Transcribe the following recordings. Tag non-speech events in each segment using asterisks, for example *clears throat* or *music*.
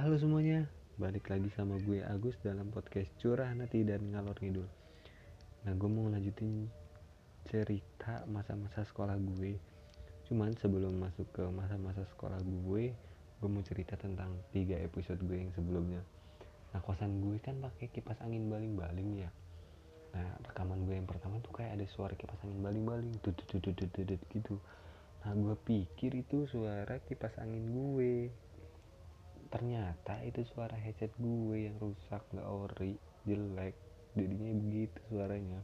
Halo semuanya, balik lagi sama gue Agus dalam podcast Curah Hati dan Ngalor Ngidul. Nah gue mau lanjutin cerita masa-masa sekolah gue. Cuman sebelum masuk ke masa-masa sekolah gue Gue mau cerita tentang tiga episode gue yang sebelumnya. Nah kosan gue kan pakai kipas angin baling-baling ya. Nah rekaman gue yang pertama tuh kayak ada suara kipas angin baling-baling gitu. Nah gue pikir itu suara kipas angin gue ternyata itu suara headset gue yang rusak nggak ori jelek. Jadinya begitu suaranya.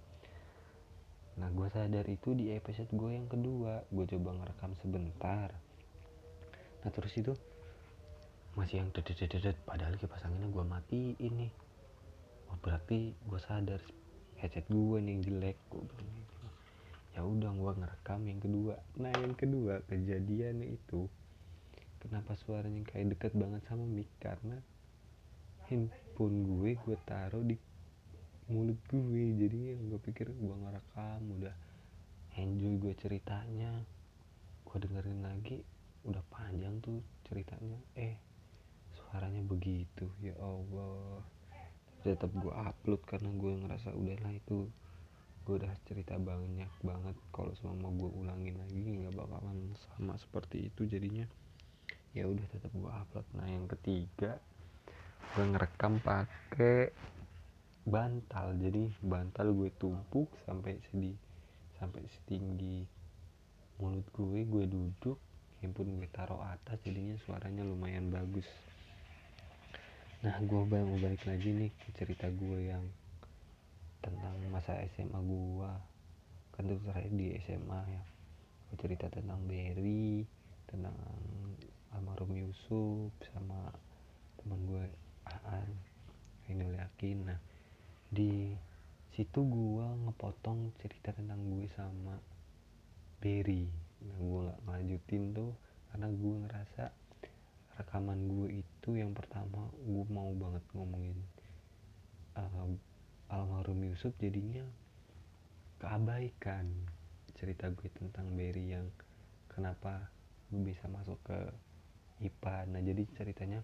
Nah gue sadar itu di episode gue yang kedua. Gue coba ngerekam sebentar. Nah terus itu masih yang dedet padahal kipas anginnya gue mati ini oh, berarti gue sadar headset gue nih yang jelek gue gitu. Ya udah gue ngerekam yang kedua. Nah yang kedua kejadiannya itu kenapa suaranya kayak deket banget sama mic? Karena handphone gue gue taruh di mulut gue. Jadi gue pikir gue ngerekam udah enjoy gue ceritanya. Gue dengerin lagi udah panjang tuh ceritanya. Eh suaranya begitu ya Allah. Tetap gue upload karena gue ngerasa udahlah itu gue udah cerita banyak banget. Kalau semua gue ulangin lagi nggak bakalan sama seperti itu jadinya ya udah tetap gue upload. Nah yang ketiga gue ngerekam pakai bantal. Jadi bantal gue tumpuk sampai sedih sampai setinggi mulut gue gue duduk handphone gue taruh atas jadinya suaranya lumayan bagus. Nah gue mau balik lagi nih ke cerita gue yang tentang masa SMA gue kan itu terakhir di SMA ya. Cerita tentang Berry tentang almarhum Yusuf sama teman gue Aan Ainul Yakin. Nah di situ gue ngepotong cerita tentang gue sama Berry nah gue nggak ngelanjutin tuh karena gue ngerasa rekaman gue itu yang pertama gue mau banget ngomongin uh, almarhum Yusuf jadinya keabaikan cerita gue tentang Berry yang kenapa gue bisa masuk ke IPA nah jadi ceritanya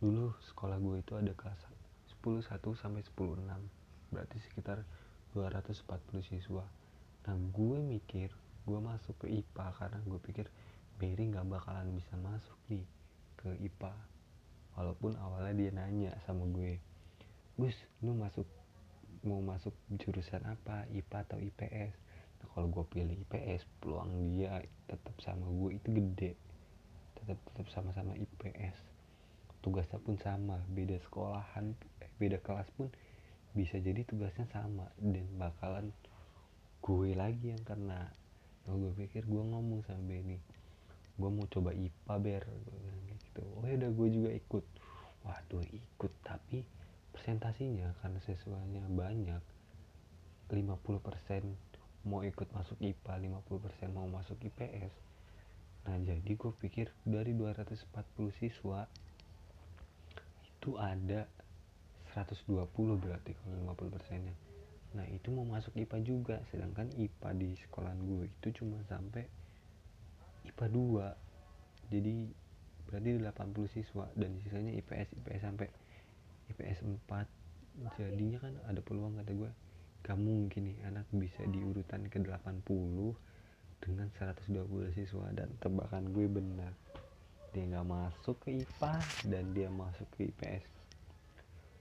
dulu sekolah gue itu ada kelas 10 1 sampai 10 6 berarti sekitar 240 siswa. Nah gue mikir gue masuk ke IPA karena gue pikir Berry nggak bakalan bisa masuk nih ke IPA walaupun awalnya dia nanya sama gue Gus lu masuk mau masuk jurusan apa? IPA atau IPS nah kalau gue pilih IPS peluang dia tetap sama gue itu gede tetap tetap sama-sama IPS tugasnya pun sama beda sekolahan eh, beda kelas pun bisa jadi tugasnya sama. Dan bakalan gue lagi yang kena. Nah gue pikir gue ngomong sama Benny gue mau coba IPA ber. Gitu. Oh ya udah gue juga ikut. Waduh ikut tapi presentasinya karena siswanya banyak 50% mau ikut masuk IPA 50% mau masuk IPS nah jadi gue pikir dari 240 siswa itu ada 120 berarti kalau 50 persennya. Nah itu mau masuk IPA juga sedangkan IPA di sekolahan gue itu cuma sampai IPA 2 jadi berarti 80 siswa dan sisanya IPS IPS sampai IPS 4 jadinya kan ada peluang kata gue gak mungkin nih anak bisa diurutan ke 80 dengan 120 siswa dan tebakan gue benar. Dia nggak masuk ke IPA dan dia masuk ke IPS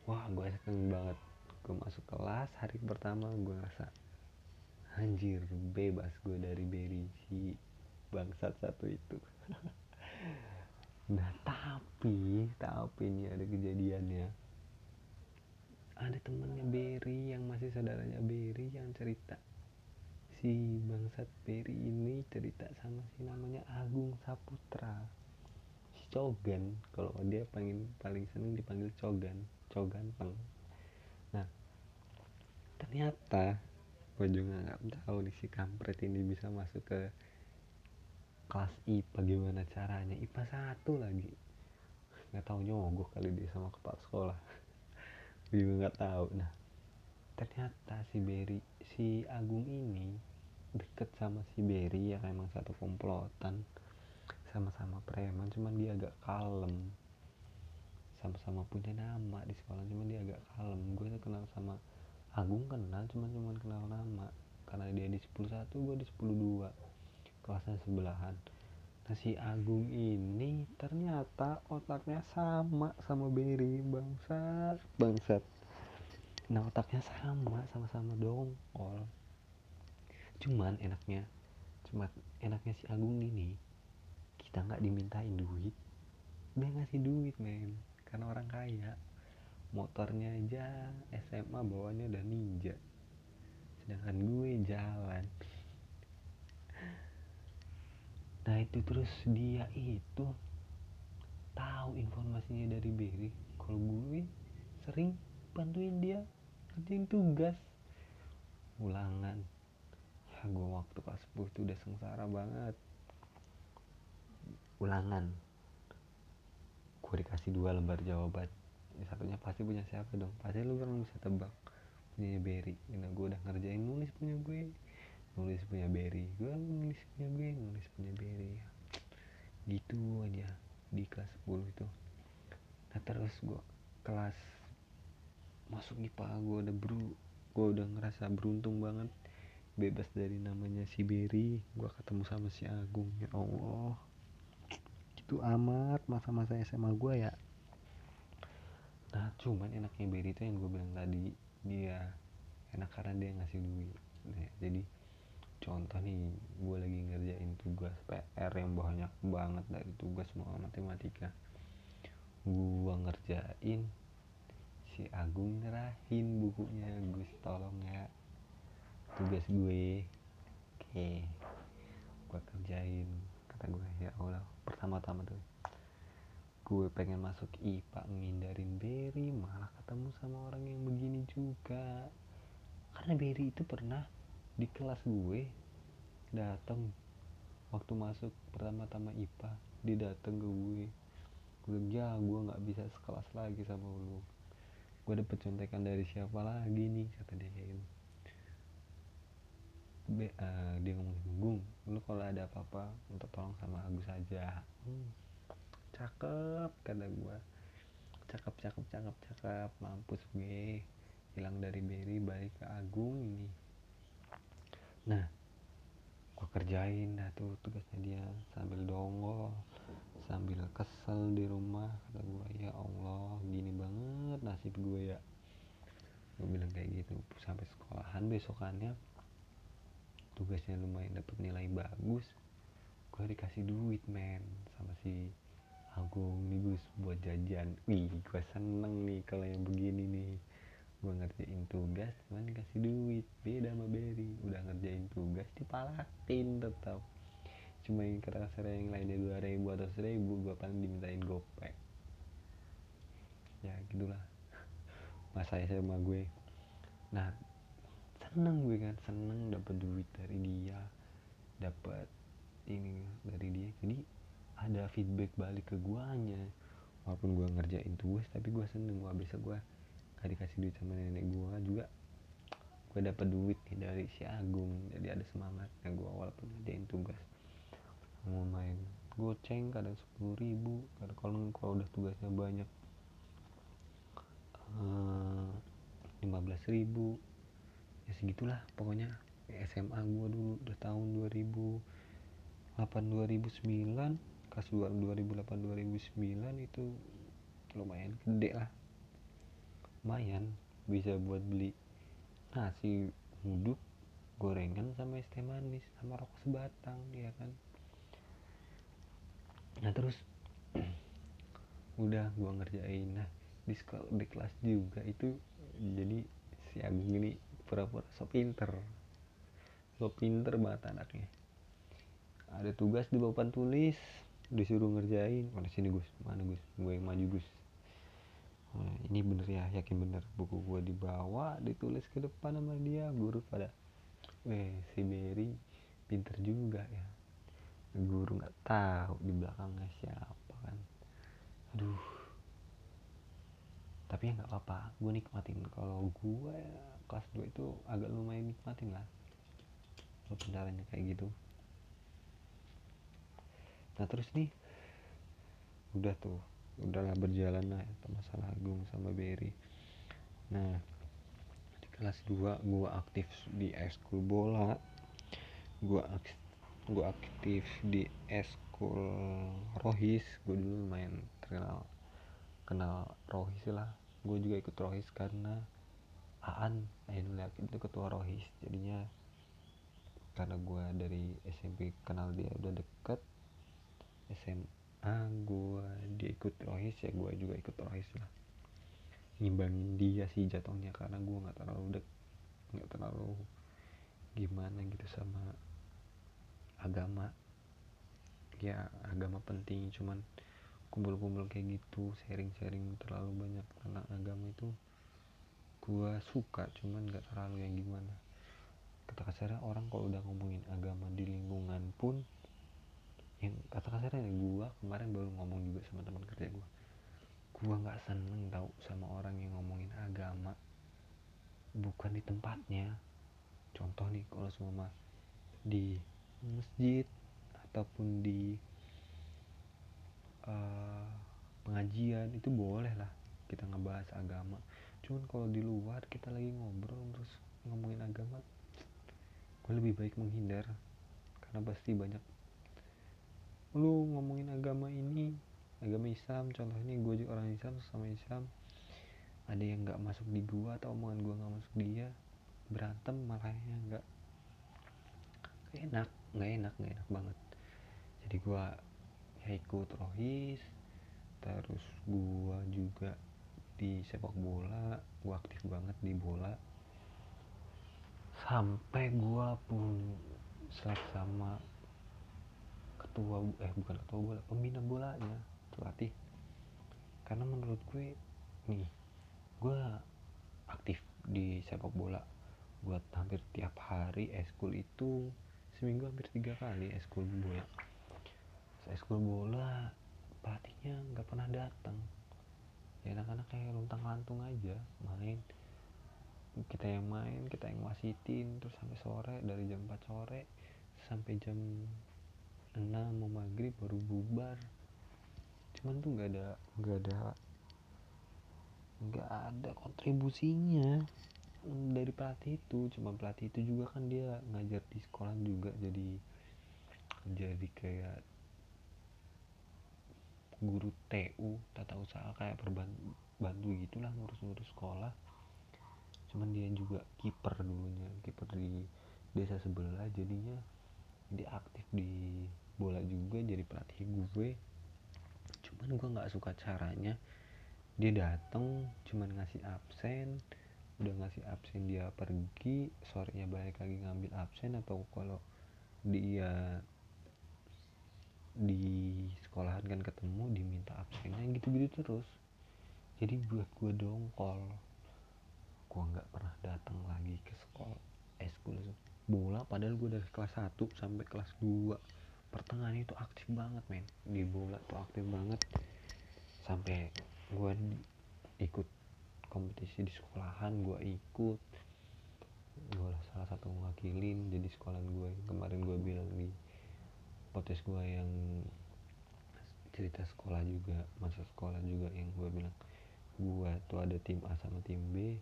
wah gue seneng banget. Gue masuk kelas hari pertama gue ngerasa anjir bebas gue dari beri si bangsat satu itu. *laughs* Nah tapi tapi ini ada kejadiannya. Ada temennya Berry yang masih saudaranya Berry yang cerita si bangsat Peri ini cerita sama si namanya Agung Saputra. Si Cogan kalau dia paling paling seneng dipanggil Cogan Cogan peng. Nah ternyata gue juga nggak tahu nih si kampret ini bisa masuk ke kelas IPA gimana caranya. IPA satu lagi. Nggak tahu nyogok kali dia sama kepala sekolah. *laughs* Juga nggak tahu. Nah ternyata si Berry si Agung ini deket sama si Berry yang emang satu komplotan. Sama-sama preman cuman dia agak kalem. Sama-sama punya nama di sekolah cuma dia agak kalem. Gue tuh kenal sama Agung kenal cuma cuma kenal nama. Karena dia di 10 satu gue di 10 dua. Kelasnya sebelahan. Nah si Agung ini ternyata otaknya sama sama Berry bangsat. Bangsat. Nah otaknya sama sama-sama dongkol cuman enaknya cuma enaknya si Agung ini kita nggak dimintain duit dia ngasih duit men. Karena orang kaya. Motornya aja SMA bawanya udah ninja. Sedangkan gue jalan. Nah itu terus dia itu tahu informasinya dari Berry kalau gue sering bantuin dia kerjain tugas. Ulangan ya gue waktu kelas 10 itu udah sengsara banget. Ulangan. Gue dikasih dua lembar jawaban. Yang satunya pasti punya siapa dong? Pasti lu kan bisa tebak. Punya Berry nah gue udah ngerjain nulis punya gue. Nulis punya Berry gue nulis punya gue nulis punya Berry gitu aja di kelas 10 itu. Nah terus gue kelas masuk IPA gue udah bro gue udah ngerasa beruntung banget bebas dari namanya si Berry gue ketemu sama si Agung ya Allah. Itu amat masa-masa SMA gue ya. Nah cuman enaknya Berry itu yang gue bilang tadi dia enak karena dia ngasih duit. Nah, jadi contoh nih gue lagi ngerjain tugas PR yang banyak banget dari tugas mau matematika. Gue ngerjain si Agung nyerahin bukunya. Gus tolong ya tugas gue. Oke gue kerjain kata gue ya Allah. Pertama-tama tuh gue pengen masuk IPA ngindarin Berry malah ketemu sama orang yang begini juga. Karena Berry itu pernah di kelas gue datang waktu masuk pertama-tama IPA dia datang ke gue. Gue ya gue nggak bisa sekelas lagi sama lu. Gue dapet contekan dari siapa lagi nih kata dia gitu Be, uh, dia ngomong Gung lu kalau ada apa-apa minta tolong sama Agus aja. Hmm, cakep kata gue cakep cakep cakep cakep mampus gue. Hilang dari Berry balik ke Agung ini. Nah gue kerjain dah tuh tugasnya dia sambil dongol sambil kesel di rumah kata gue ya Allah gini banget nasib gue ya. Gue bilang kayak gitu sampai sekolahan besokannya tugasnya lumayan dapet nilai bagus gue dikasih duit men sama si Agung nih Gus buat jajan. Wih gue seneng nih kalau yang begini nih. Gue ngerjain tugas cuman dikasih duit. Beda sama Berry udah ngerjain tugas dipalatin tetap cuma yang kerasa yang lainnya dua ribu atau seribu gue paling dimintain gopek. Ya gitulah. *laughs* Masa SMA gue. Nah seneng gue kan seneng dapat duit dari dia dapat ini dari dia. Jadi ada feedback balik ke guanya. Walaupun gue ngerjain tugas tapi gue seneng. Gue bisa gue gak dikasih duit sama nenek gue juga. Gue dapat duit nih dari si Agung jadi ada semangatnya gue walaupun ngerjain tugas mau main goceng kadang sepuluh ribu. Kadang kalau kalau udah tugasnya banyak eh, lima belas ribu ya segitulah pokoknya. SMA gue dulu udah tahun 2008 2009 kelas 2008 2009 itu lumayan gede lah. Lumayan bisa buat beli nasi uduk gorengan sama es teh manis sama rokok sebatang ya kan? Nah terus *clears throat* udah gua ngerjain. Nah di sekolah di kelas juga itu jadi si Agung ini pura-pura. So pinter. So pinter banget anaknya. Ada tugas di papan tulis disuruh ngerjain. Mana sini Gus? Mana Gus? Gue yang maju Gus. Nah, ini bener ya yakin bener. Buku gue dibawa ditulis ke depan sama dia. Guru pada eh si Berry pinter juga ya. Guru nggak tahu di belakangnya siapa kan. Aduh. Tapi ya nggak apa-apa gue nikmatin. Kalau gue kelas 2 itu agak lumayan nikmatin lah. Walaupun caranya kayak gitu. Nah terus nih udah tuh udahlah berjalan lah ya, Lexan Agung sama Berry. Nah di kelas 2 gue aktif di eskul bola. Gue aktif aktif di eskul rohis. Gue dulu main terkenal kenal rohis lah. Gue juga ikut rohis karena Aan Ainul Yakin itu ketua rohis. Jadinya karena gue dari SMP kenal dia udah deket SMA gue dia ikut rohis ya gue juga ikut rohis lah. Ngimbangin dia sih jatuhnya karena gue nggak terlalu dek nggak terlalu gimana gitu sama agama. Ya agama penting cuman kumpul-kumpul kayak gitu sharing-sharing terlalu banyak tentang agama itu gua suka cuman nggak terlalu yang gimana. Kata kasarnya orang kalau udah ngomongin agama di lingkungan pun yang kata kasarnya gua kemarin baru ngomong juga sama teman kerja gua. Gua nggak seneng tau sama orang yang ngomongin agama bukan di tempatnya. Contoh nih kalau semua di masjid ataupun di uh, pengajian itu boleh lah kita ngebahas agama cuman kalau di luar kita lagi ngobrol terus ngomongin agama gue lebih baik menghindar. Karena pasti banyak. Lu ngomongin agama ini agama Islam contoh ini gue juga orang Islam sama Islam. Ada yang nggak masuk di gua atau omongan gua nggak masuk dia berantem malah nggak enak nggak enak nggak enak banget. Jadi gua ya ikut rohis terus gua juga di sepak bola gua aktif banget di bola. Sampai gua pun selek sama ketua eh bukan ketua bola pembina bolanya pelatih. Karena menurut gue nih gue aktif di sepak bola buat hampir tiap hari eskul itu seminggu hampir tiga kali eskul bola. Eskul bola pelatihnya nggak pernah datang ya anak-anak kayak luntang lantung aja. Main. Kita yang main kita yang wasitin. Terus sampai sore dari jam 4 sore sampai jam 6 mau maghrib baru bubar. Cuman tuh nggak ada nggak ada nggak ada kontribusinya. Dari pelatih itu cuma pelatih itu juga kan dia ngajar di sekolah juga. Jadi jadi kayak guru TU tata usaha kayak perbantu gitulah ngurus-ngurus sekolah. Cuman dia juga kiper dulunya kiper di desa sebelah jadinya dia aktif di bola juga jadi pelatih gue. Cuman gue nggak suka caranya dia datang cuman ngasih absen. Udah ngasih absen dia pergi sorenya balik lagi ngambil absen atau kalau dia di sekolahan kan ketemu diminta absennya gitu-gitu terus. Jadi buat gue dongkol gue nggak pernah datang lagi ke sekolah eh sekolah bola padahal gue dari kelas 1 sampai kelas 2 pertengahan itu aktif banget men. Di bola tuh aktif banget. Sampai gue ikut kompetisi di sekolahan gue ikut. Gue salah satu mewakilin jadi sekolahan gue kemarin gue bilang di podcast gue yang cerita sekolah juga masa sekolah juga yang gue bilang gue tuh ada tim A sama tim B.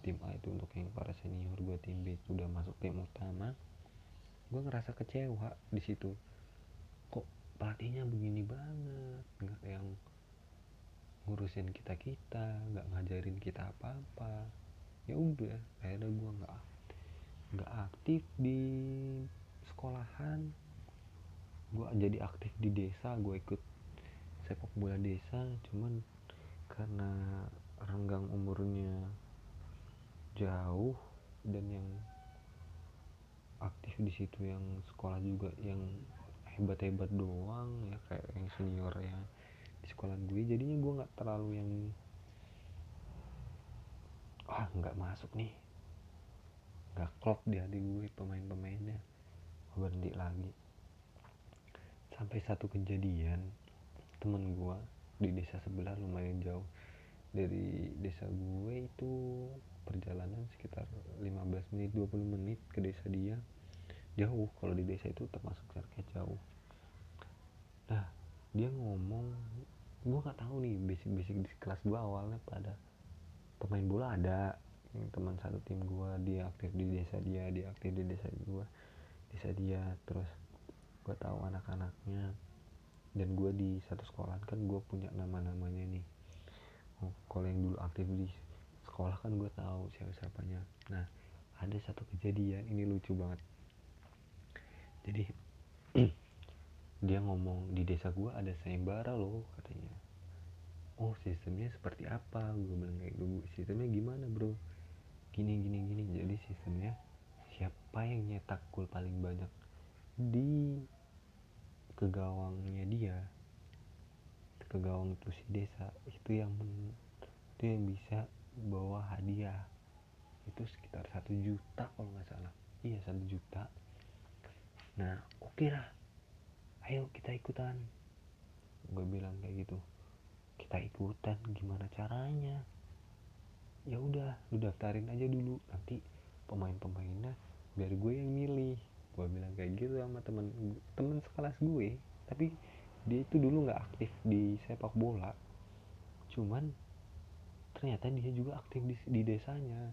Tim A itu untuk yang para senior gue tim B itu udah masuk tim utama. Gue ngerasa kecewa di situ. Kok pelatihnya begini banget? Nggak yang ngurusin kita kita nggak ngajarin kita apa apa ya udah akhirnya gue nggak nggak aktif di sekolahan gue jadi aktif di desa gue ikut sepak bola desa cuman karena renggang umurnya jauh dan yang aktif di situ yang sekolah juga yang hebat-hebat doang ya kayak yang senior ya di sekolah gue jadinya gue nggak terlalu yang ah nggak masuk nih. Nggak klop di hati gue pemain-pemainnya. Gue berhenti lagi sampai satu kejadian temen gue di desa sebelah lumayan jauh. Dari desa gue itu perjalanan sekitar 15 menit 20 menit ke desa dia. Jauh kalau di desa itu termasuk jaraknya jauh. Nah dia ngomong gue nggak tahu nih basic-basic di kelas gue awalnya pada pemain bola ada. Teman satu tim gue dia aktif di desa dia dia aktif di desa gue desa dia. Terus gue tahu anak-anaknya. Dan gue di satu sekolah kan gue punya nama-namanya nih. Oh, kalau yang dulu aktif di sekolah kan gue tahu siapa siapanya nah ada satu kejadian ini lucu banget. Jadi *clears throat* dia ngomong di desa gue ada sayembara loh katanya. Oh sistemnya seperti apa? Gue bilang kayak gitu. Sistemnya gimana bro? Gini gini gini. Jadi sistemnya siapa yang nyetak gol paling banyak di ke gawangnya dia. Ke gawang terus si desa. Itu yang men, itu yang bisa bawa hadiah. Itu sekitar satu juta kalau nggak salah. Iya satu juta. Nah oke okay lah. Ayo kita ikutan. Gue bilang kayak gitu. Kita ikutan gimana caranya? Ya udah lu daftarin aja dulu. Nanti pemain-pemainnya biar gue yang milih gue bilang kayak gitu sama temen temen sekelas gue. Tapi dia itu dulu nggak aktif di sepak bola. Cuman ternyata dia juga aktif di, di desanya.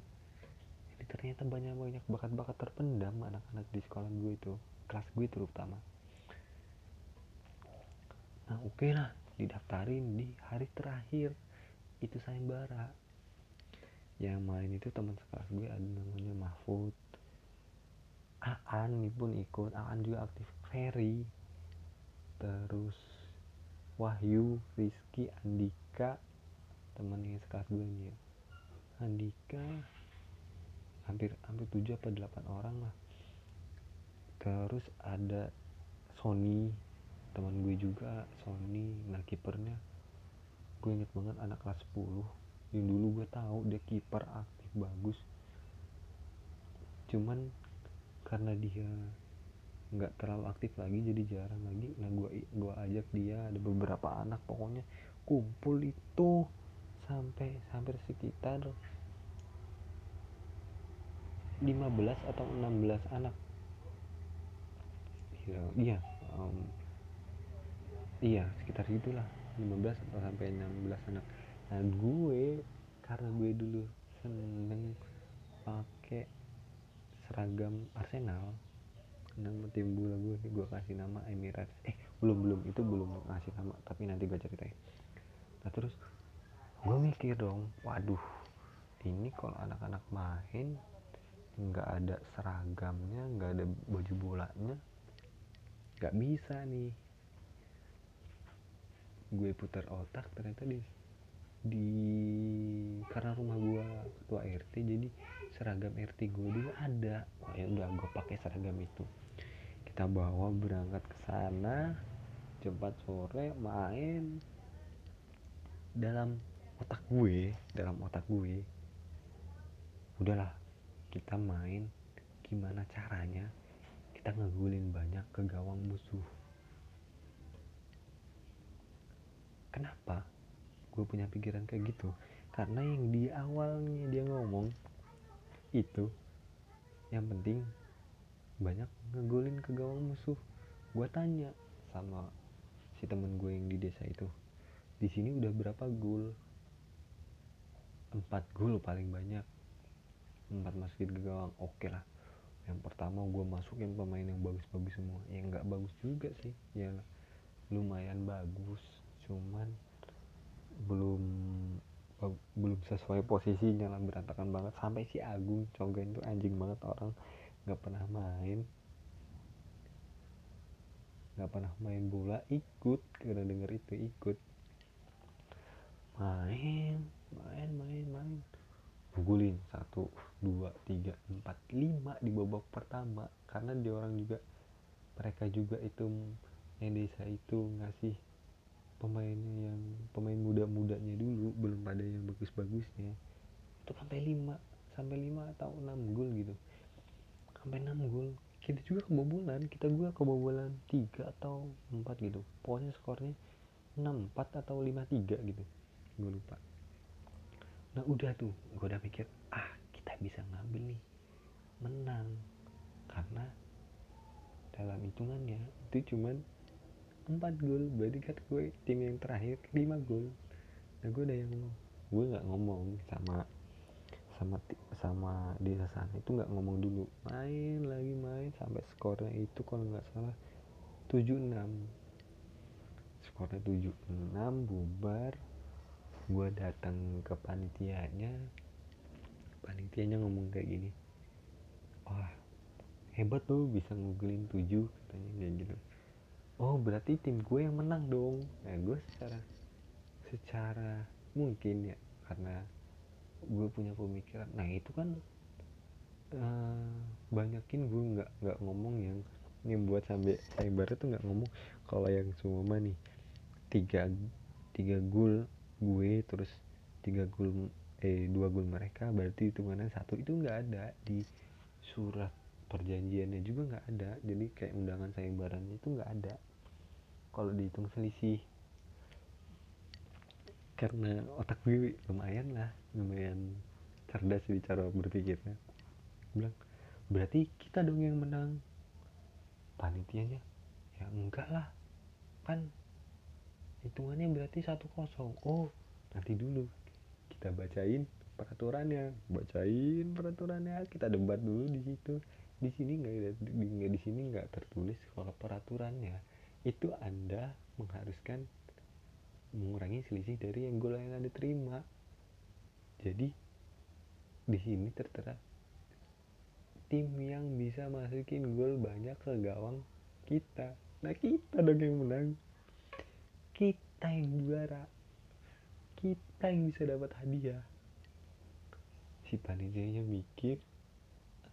Jadi ternyata banyak banyak bakat-bakat terpendam anak-anak di sekolah gue itu kelas gue terutama. Nah oke okay lah didaftarin di hari terakhir. Itu sayembara. Yang main itu teman sekelas gue ada namanya Mahfud Aan pun ikut Aan juga aktif. Ferry terus Wahyu Rizky Andika temannya sekelas gue nih ya. Andika hampir hampir tujuh apa delapan orang lah. Terus ada Sony teman gue juga Sony nah kipernya gue inget banget anak kelas 10 yang dulu gue tahu dia kiper aktif bagus. Cuman karena dia nggak terlalu aktif lagi jadi jarang lagi. Nah gue gue ajak dia ada beberapa anak pokoknya kumpul itu sampai hampir sekitar 15 atau 16 anak. Ya, iya um, iya sekitar itulah 15 atau sampai 16 anak. Nah gue karena gue dulu seneng pakai seragam Arsenal. Nama tim bola gue gue kasih nama Emirates. Eh belum belum. Itu belum ngasih nama tapi nanti gue ceritain. Nah terus gue mikir dong waduh ini kalau anak-anak main nggak ada seragamnya nggak ada baju bolanya nggak bisa nih. Gue putar otak ternyata di di karena rumah gue ketua RT jadi seragam RT gue dulu ada. Wah ya udah gue pakai seragam itu. Kita bawa berangkat ke sana jam sore main. Dalam otak gue dalam otak gue udahlah kita main. Gimana caranya? Kita ngegulin banyak ke gawang musuh. Kenapa gue punya pikiran kayak gitu? Karena yang di awalnya dia ngomong itu. Yang penting banyak ngegolin ke gawang musuh. Gue tanya sama si temen gue yang di desa itu di sini udah berapa gol empat gol paling banyak. Empat masukin ke gawang. Oke okay lah. Yang pertama gue masukin pemain yang bagus-bagus semua. Yang nggak bagus juga sih. Ya lumayan bagus cuman belum belum sesuai posisinya lah berantakan banget. Sampai si Agung Cogen itu anjing banget orang nggak pernah main. Nggak pernah main bola ikut. Karena denger itu ikut. Main main main main. Pukulin satu dua tiga empat lima di babak pertama. Karena dia orang juga mereka juga itu yang desa itu ngasih pemainnya yang pemain muda-mudanya dulu belum ada yang bagus-bagusnya itu sampai 5 sampai 5 atau 6 gol gitu. Sampai 6 gol. Kita juga kebobolan kita juga kebobolan 3 atau 4 gitu. Pokoknya skornya 6 4 atau 5 3 gitu. Gue lupa. Nah udah tuh gue udah mikir ah kita bisa ngambil nih menang. Karena dalam hitungannya itu cuman empat gol berarti kan gue tim yang terakhir lima gol. Nah gue udah yang gue nggak ngomong sama sama sama di sana. Itu nggak ngomong dulu. Main lagi main sampai skornya itu kalau nggak salah 76 skornya 76 bubar. Gue datang ke panitianya. Panitianya ngomong kayak gini. Wah hebat tuh bisa ngugelin 7 katanya kayak gitu oh berarti tim gue yang menang dong. Nah gue secara secara mungkin ya karena gue punya pemikiran. Nah itu kan uh, banyakin gue nggak nggak ngomong yang yang buat sampai saya baru tuh nggak ngomong. Kalau yang semua nih tiga tiga gol gue terus tiga gol eh dua gol mereka berarti itu mana satu itu nggak ada di surat perjanjiannya juga nggak ada. Jadi kayak undangan sayembarannya itu nggak ada kalau dihitung selisih karena otak gue lumayan lah lumayan cerdas di cara berpikirnya. Bilang berarti kita dong yang menang. Panitianya ya enggak lah kan hitungannya berarti satu kosong. Oh nanti dulu kita bacain peraturannya bacain peraturannya kita debat dulu di situ. Di sini nggak di, di sini nggak tertulis kalau peraturannya itu anda mengharuskan mengurangi selisih dari yang gol yang anda terima. Jadi di sini tertera tim yang bisa masukin gol banyak ke gawang kita. Nah kita dong yang menang. Kita yang juara. Kita yang bisa dapat hadiah. Si panitianya mikir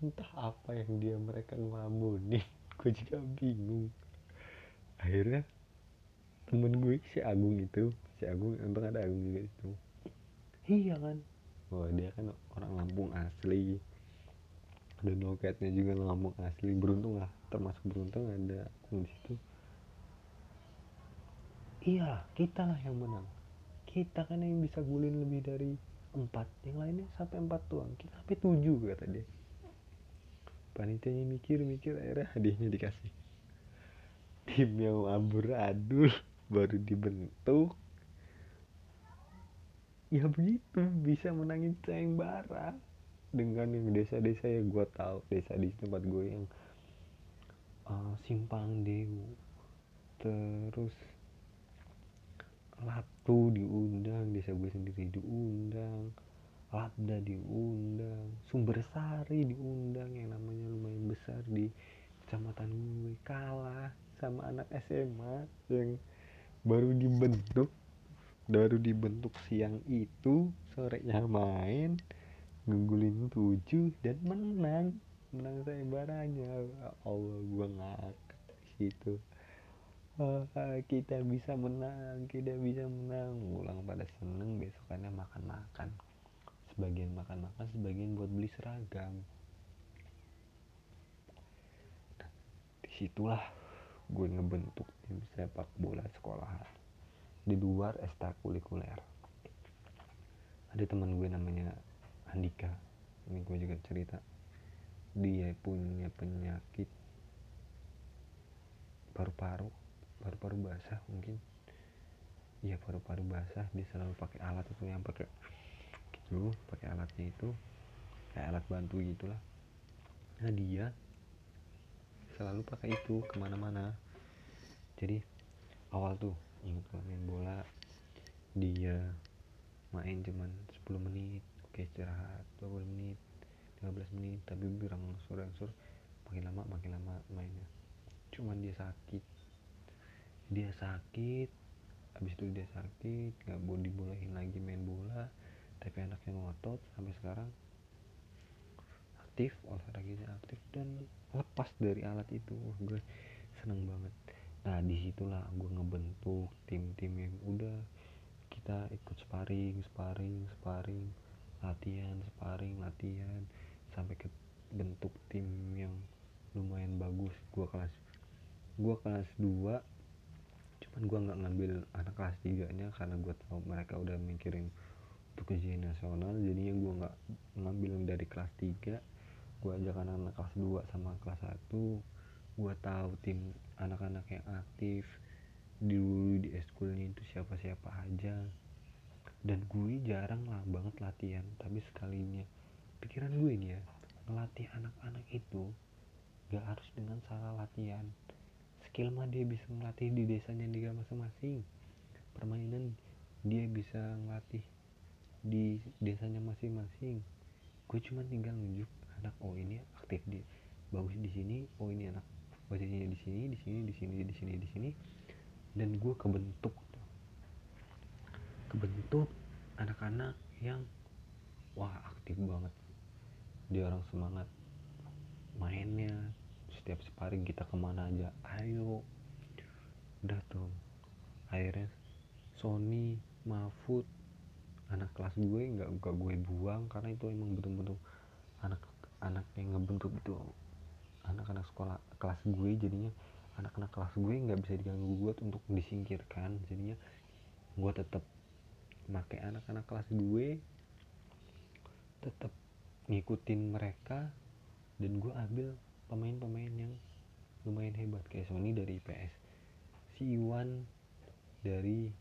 entah apa yang dia mereka ngelamunin *laughs* gue juga bingung akhirnya temen gue si Agung itu si Agung untung ada Agung juga itu iya kan? Wah dia kan orang Lampung asli. Dan loketnya juga Lampung asli. Beruntung lah termasuk beruntung ada di situ. Iya kita lah yang menang. Kita kan yang bisa gulin lebih dari empat. Yang lainnya sampai empat tuang kita sampai tujuh kata dia. Panitianya mikir-mikir akhirnya hadiahnya dikasih tim yang amburadul baru dibentuk. Ya begitu bisa menangin sayembara dengan yang desa-desa yang gue tahu desa di tempat gue yang uh, simpang dewu. Terus Latu diundang desa gue sendiri diundang Labda diundang Sumber Sari diundang yang namanya lumayan besar di kecamatan gue kalah sama anak SMA yang baru dibentuk baru dibentuk siang itu sorenya main ngunggulin tujuh dan menang. Menang saya baranya Allah gua ngakak situ. Oh, kita bisa menang kita bisa menang. Ulang pada seneng besokannya makan-makan. Sebagian makan-makan sebagian buat beli seragam. Nah, di situlah gue ngebentuk tim sepak bola sekolahan. Di luar ekstrakurikuler. Ada teman gue namanya Andika. Ini gue juga cerita. Dia punya penyakit paru-paru paru-paru basah mungkin. Iya paru-paru basah. Dia selalu pakai alat itu yang pakai gitu pakai alatnya itu. Kayak alat bantu gitulah. Nah dia selalu pakai itu ke mana-mana. Jadi awal tuh ingat kalau main bola dia main cuman 10 menit oke istirahat 20 menit 15 menit tapi bilang sore-sore makin lama makin lama mainnya. Cuman dia sakit. Dia sakit habis itu dia sakit nggak boleh dibolehin lagi main bola tapi anaknya ngotot sampai sekarang aktif olahraganya aktif dan lepas dari alat itu gue seneng banget. Nah di situlah gue ngebentuk tim-tim yang udah kita ikut sparring sparring sparring latihan sparring latihan sampai ke bentuk tim yang lumayan bagus. Gue kelas gue kelas 2 cuman gue nggak ngambil anak kelas 3 nya karena gue tahu mereka udah mikirin untuk ujian nasional jadinya gue nggak ngambil dari kelas 3 gue ajak anak-anak kelas 2 sama kelas 1 gue tahu tim anak-anak yang aktif. Dulu di eskulnya itu siapa-siapa aja. Dan gue jarang lah banget latihan. Tapi sekalinya pikiran gue nih ya ngelatih anak-anak itu gak harus dengan salah latihan. Skill mah dia bisa ngelatih di desanya dia masing-masing. Permainan dia bisa ngelatih di desanya masing-masing. Gue cuma tinggal nunjuk anak oh ini aktif di bagus di sini oh ini anak posisinya di sini di sini di sini di sini di sini. Dan gue kebentuk kebentuk anak-anak yang wah aktif banget. Dia orang semangat mainnya. Setiap sparring kita ke mana aja ayo. Udah tuh akhirnya Sony Mahfud anak kelas gue nggak gue buang karena itu emang betul-betul anak-anak yang ngebentuk itu anak-anak sekolah kelas gue jadinya anak-anak kelas gue nggak bisa diganggu gue untuk disingkirkan. Jadinya gue tetap pakai anak-anak kelas gue tetap ngikutin mereka dan gue ambil pemain-pemain yang lumayan hebat. Kayak Sony dari IPS si Iwan dari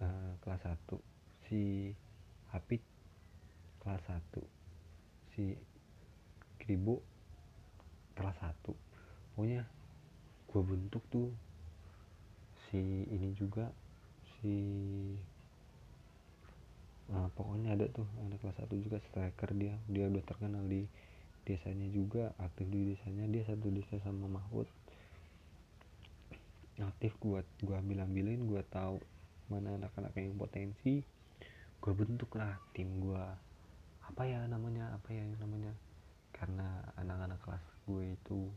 uh, kelas 1 si Hapit kelas 1 si Kribo kelas 1 pokoknya gue bentuk tuh si ini juga si nah, pokoknya ada tuh anak kelas satu juga striker dia. Dia udah terkenal di desanya juga aktif di desanya. Dia satu desa sama Mahfud. Aktif buat gua ambil ambilin gua tahu mana anak-anak yang potensi. Gua bentuk lah tim gua apa ya namanya apa ya namanya karena anak-anak kelas gue itu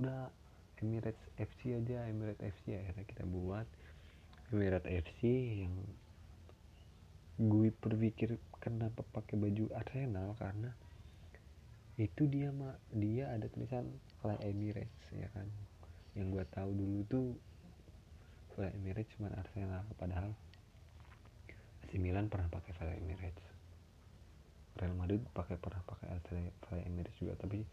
udah Emirates FC aja Emirates FC akhirnya kita buat. Emirates FC yang gue berpikir kenapa pakai baju Arsenal karena itu dia mak dia ada tulisan Fly Emirates ya kan? Yang gue tahu dulu tuh Fly Emirates cuma Arsenal padahal AC Milan pernah pakai Fly Emirates Real Madrid pakai pernah pakai Fly Emirates juga. Tapi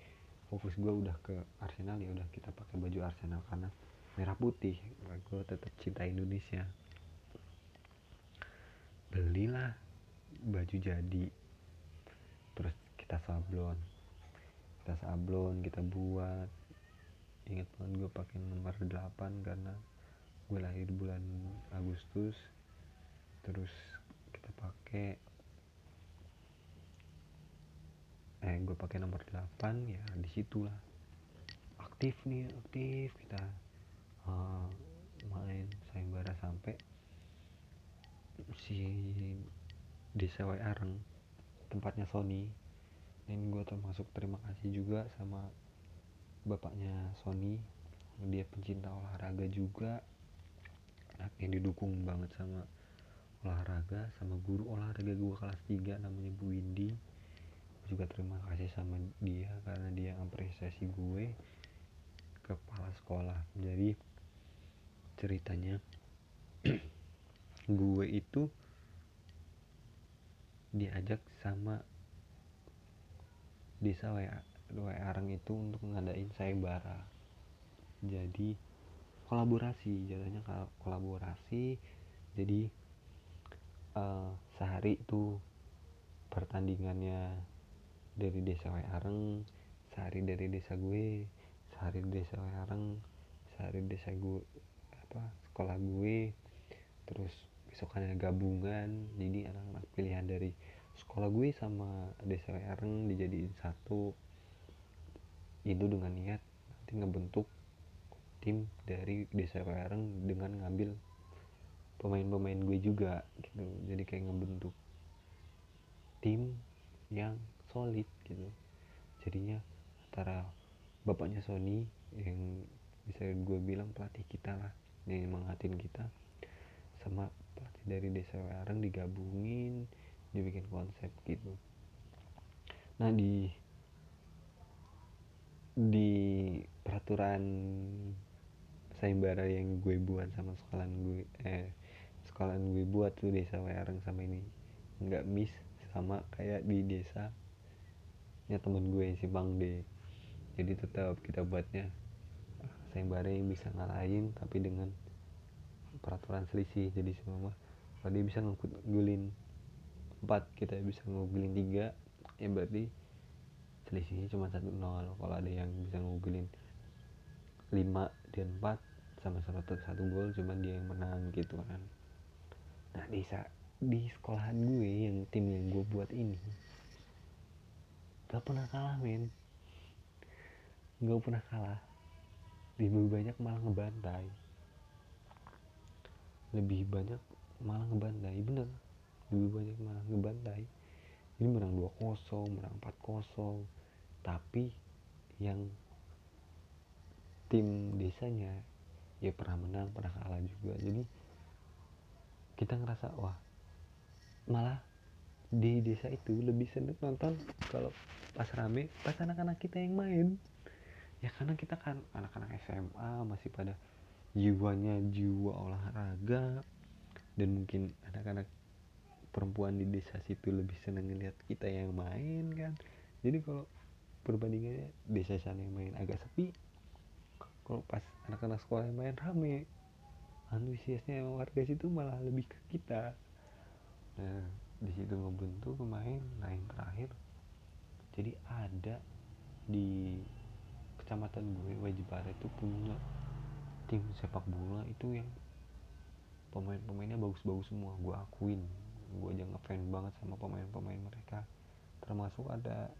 fokus gue udah ke Arsenal ya udah kita pakai baju Arsenal karena merah putih. Gue tetap cinta Indonesia. Belilah baju jadi. Terus kita sablon. Kita sablon kita buat. Ingat banget gue pakai nomor 8 karena gue lahir bulan Agustus. Terus kita pakai eh gue pakai nomor 8 ya di situlah aktif nih aktif kita uh, main sayembara sampai si desa Areng tempatnya Sony. Dan gue termasuk terima kasih juga sama bapaknya Sony. Dia pencinta olahraga juga. Yang didukung banget sama olahraga sama guru olahraga gue kelas 3 namanya Bu Windy juga terima kasih sama dia karena dia apresiasi gue kepala sekolah. Jadi ceritanya *clears throat* gue itu diajak sama desa WA Arang itu untuk ngadain sayembara. Jadi kolaborasi jadinya kolaborasi. Jadi uh, sehari itu pertandingannya dari desa Arang sehari dari desa gue sehari desa Arang sehari desa gue apa sekolah gue terus besokannya gabungan. Jadi anak-anak pilihan dari sekolah gue sama desa Ereng dijadiin satu. Itu dengan niat nanti ngebentuk tim dari desa Ereng dengan ngambil pemain-pemain gue juga gitu. Jadi kayak ngebentuk tim yang solid gitu. Jadinya antara bapaknya Sony yang bisa gue bilang pelatih kita lah yang mengatin kita sama pelatih dari desa Wareng digabungin dibikin konsep gitu. Nah di di peraturan sayembara yang gue buat sama sekolahan gue eh sekolahan gue buat tuh desa Wareng sama ini nggak miss sama kayak di desa ya temen gue si Bang D. Jadi tetap kita buatnya sayembara yang bisa ngalahin tapi dengan peraturan selisih. Jadi semua kalau dia bisa ngegulin empat kita bisa ngegulin tiga ya berarti selisihnya cuma satu nol. Kalau ada yang bisa ngegulin lima dan empat sama-sama satu gol cuma dia yang menang gitu kan. Nah di di sekolahan gue yang tim yang gue buat ini gak pernah kalah men. Gak pernah kalah. Lebih banyak malah ngebantai. Lebih banyak malah ngebantai bener. Lebih banyak malah ngebantai. Ini menang 2-0 menang 4-0 tapi yang tim desanya ya pernah menang pernah kalah juga. Jadi kita ngerasa wah malah di desa itu lebih seneng nonton kalau pas rame pas anak-anak kita yang main. Ya karena kita kan anak-anak SMA masih pada jiwanya jiwa olahraga. Dan mungkin anak-anak perempuan di desa situ lebih seneng ngeliat kita yang main kan. Jadi kalau perbandingannya desa sana yang main agak sepi kalau pas anak-anak sekolah yang main rame antusiasnya warga situ malah lebih ke kita. Nah di situ ngebentuk pemain nah yang terakhir. Jadi ada di kecamatan gue Wajibara itu punya tim sepak bola itu yang pemain-pemainnya bagus-bagus semua. Gue akuin gue aja ngefan banget sama pemain-pemain mereka. Termasuk ada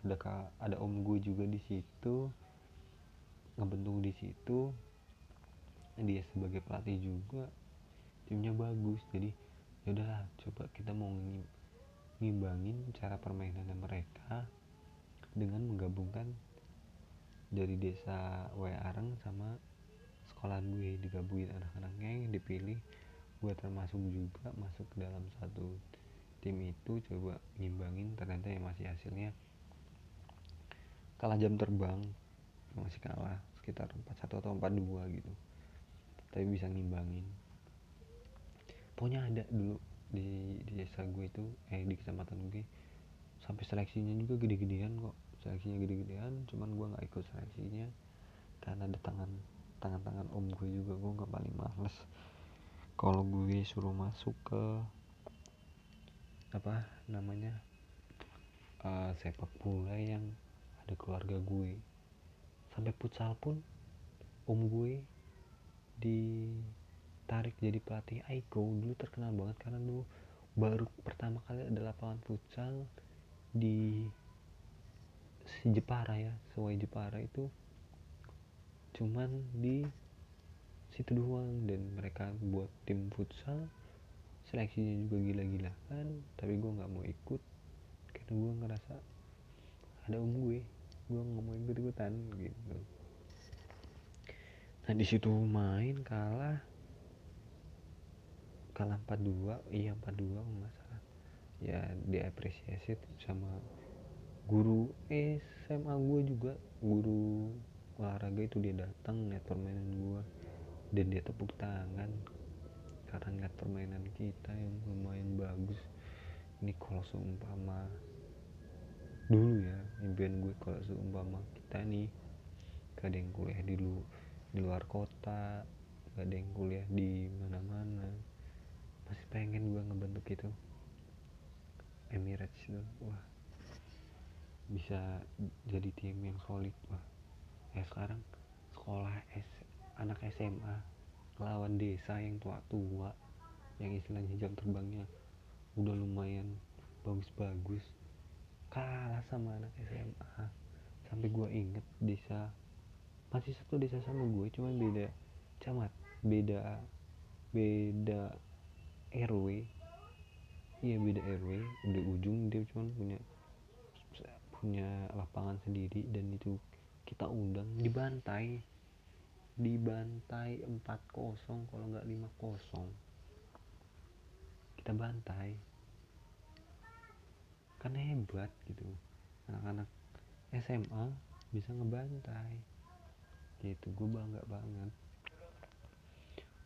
ada ada om gue juga di situ ngebentuk di situ. Dia sebagai pelatih juga timnya bagus jadi ya udahlah coba kita mau ngimbangin cara permainan mereka dengan menggabungkan dari desa Areng sama sekolahan gue digabungin. Anak-anaknya yang dipilih gue termasuk juga masuk ke dalam satu tim itu. Coba ngimbangin ternyata ya masih hasilnya kalah jam terbang masih kalah sekitar 41 atau 42 gitu. Tapi bisa ngimbangin pokoknya ada dulu di, di desa gue itu eh di kecamatan gue sampai seleksinya juga gede-gedean kok. Seleksinya gede-gedean cuman gue nggak ikut seleksinya karena ada tangan tangan-tangan om gue juga. Gue nggak paling males kalau gue suruh masuk ke apa namanya uh, sepak bola yang ada keluarga gue. Sampai futsal pun om gue di tarik jadi pelatih Aiko dulu terkenal banget karena dulu baru pertama kali ada lapangan futsal di si Jepara ya Sewai Jepara itu. Cuman di situ doang dan mereka buat tim futsal. Seleksinya juga gila-gila kan tapi gue nggak mau ikut karena gue ngerasa ada om gue. Gue nggak mau ikut ikutan gitu. Nah di situ main kalah kalah 42 iya 42 masalah ya diapresiasi sama guru SMA gue juga. Guru olahraga itu dia datang lihat permainan gue dan dia tepuk tangan karena ngeliat permainan kita yang lumayan bagus. Ini kalau seumpama dulu ya impian gue kalau seumpama kita nih gak ada yang kuliah di lu di luar kota gak ada yang kuliah di mana-mana masih pengen gue ngebentuk itu. Emirates itu. Wah. Bisa jadi tim yang solid wah. Ya sekarang sekolah S, anak SMA lawan desa yang tua-tua yang istilahnya jam terbangnya udah lumayan bagus-bagus. Kalah sama anak SMA sampai gue inget desa masih satu desa sama gue cuman beda camat beda beda RW iya beda RW di ujung dia cuma punya punya lapangan sendiri dan itu kita undang. Dibantai. Dibantai 4-0 kalau nggak 5-0 kita bantai. Karena hebat gitu. Anak-anak SMA bisa ngebantai. Gitu gue bangga banget.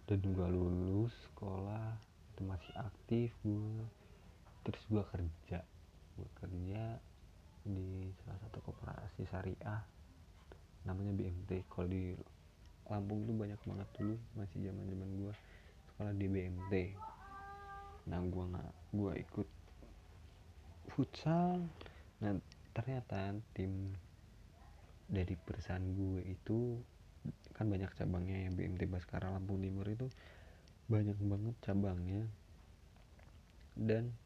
Dan juga lulus sekolah itu masih aktif gue terus gue kerja. Gue kerja di salah satu koperasi syariah. Namanya BMT kalau di Lampung tuh banyak banget dulu masih zaman zaman gue sekolah di BMT nah gue nggak gue ikut futsal. Nah ternyata tim dari perusahaan gue itu kan banyak cabangnya ya BMT Baskara Lampung Timur itu banyak banget cabangnya. Dan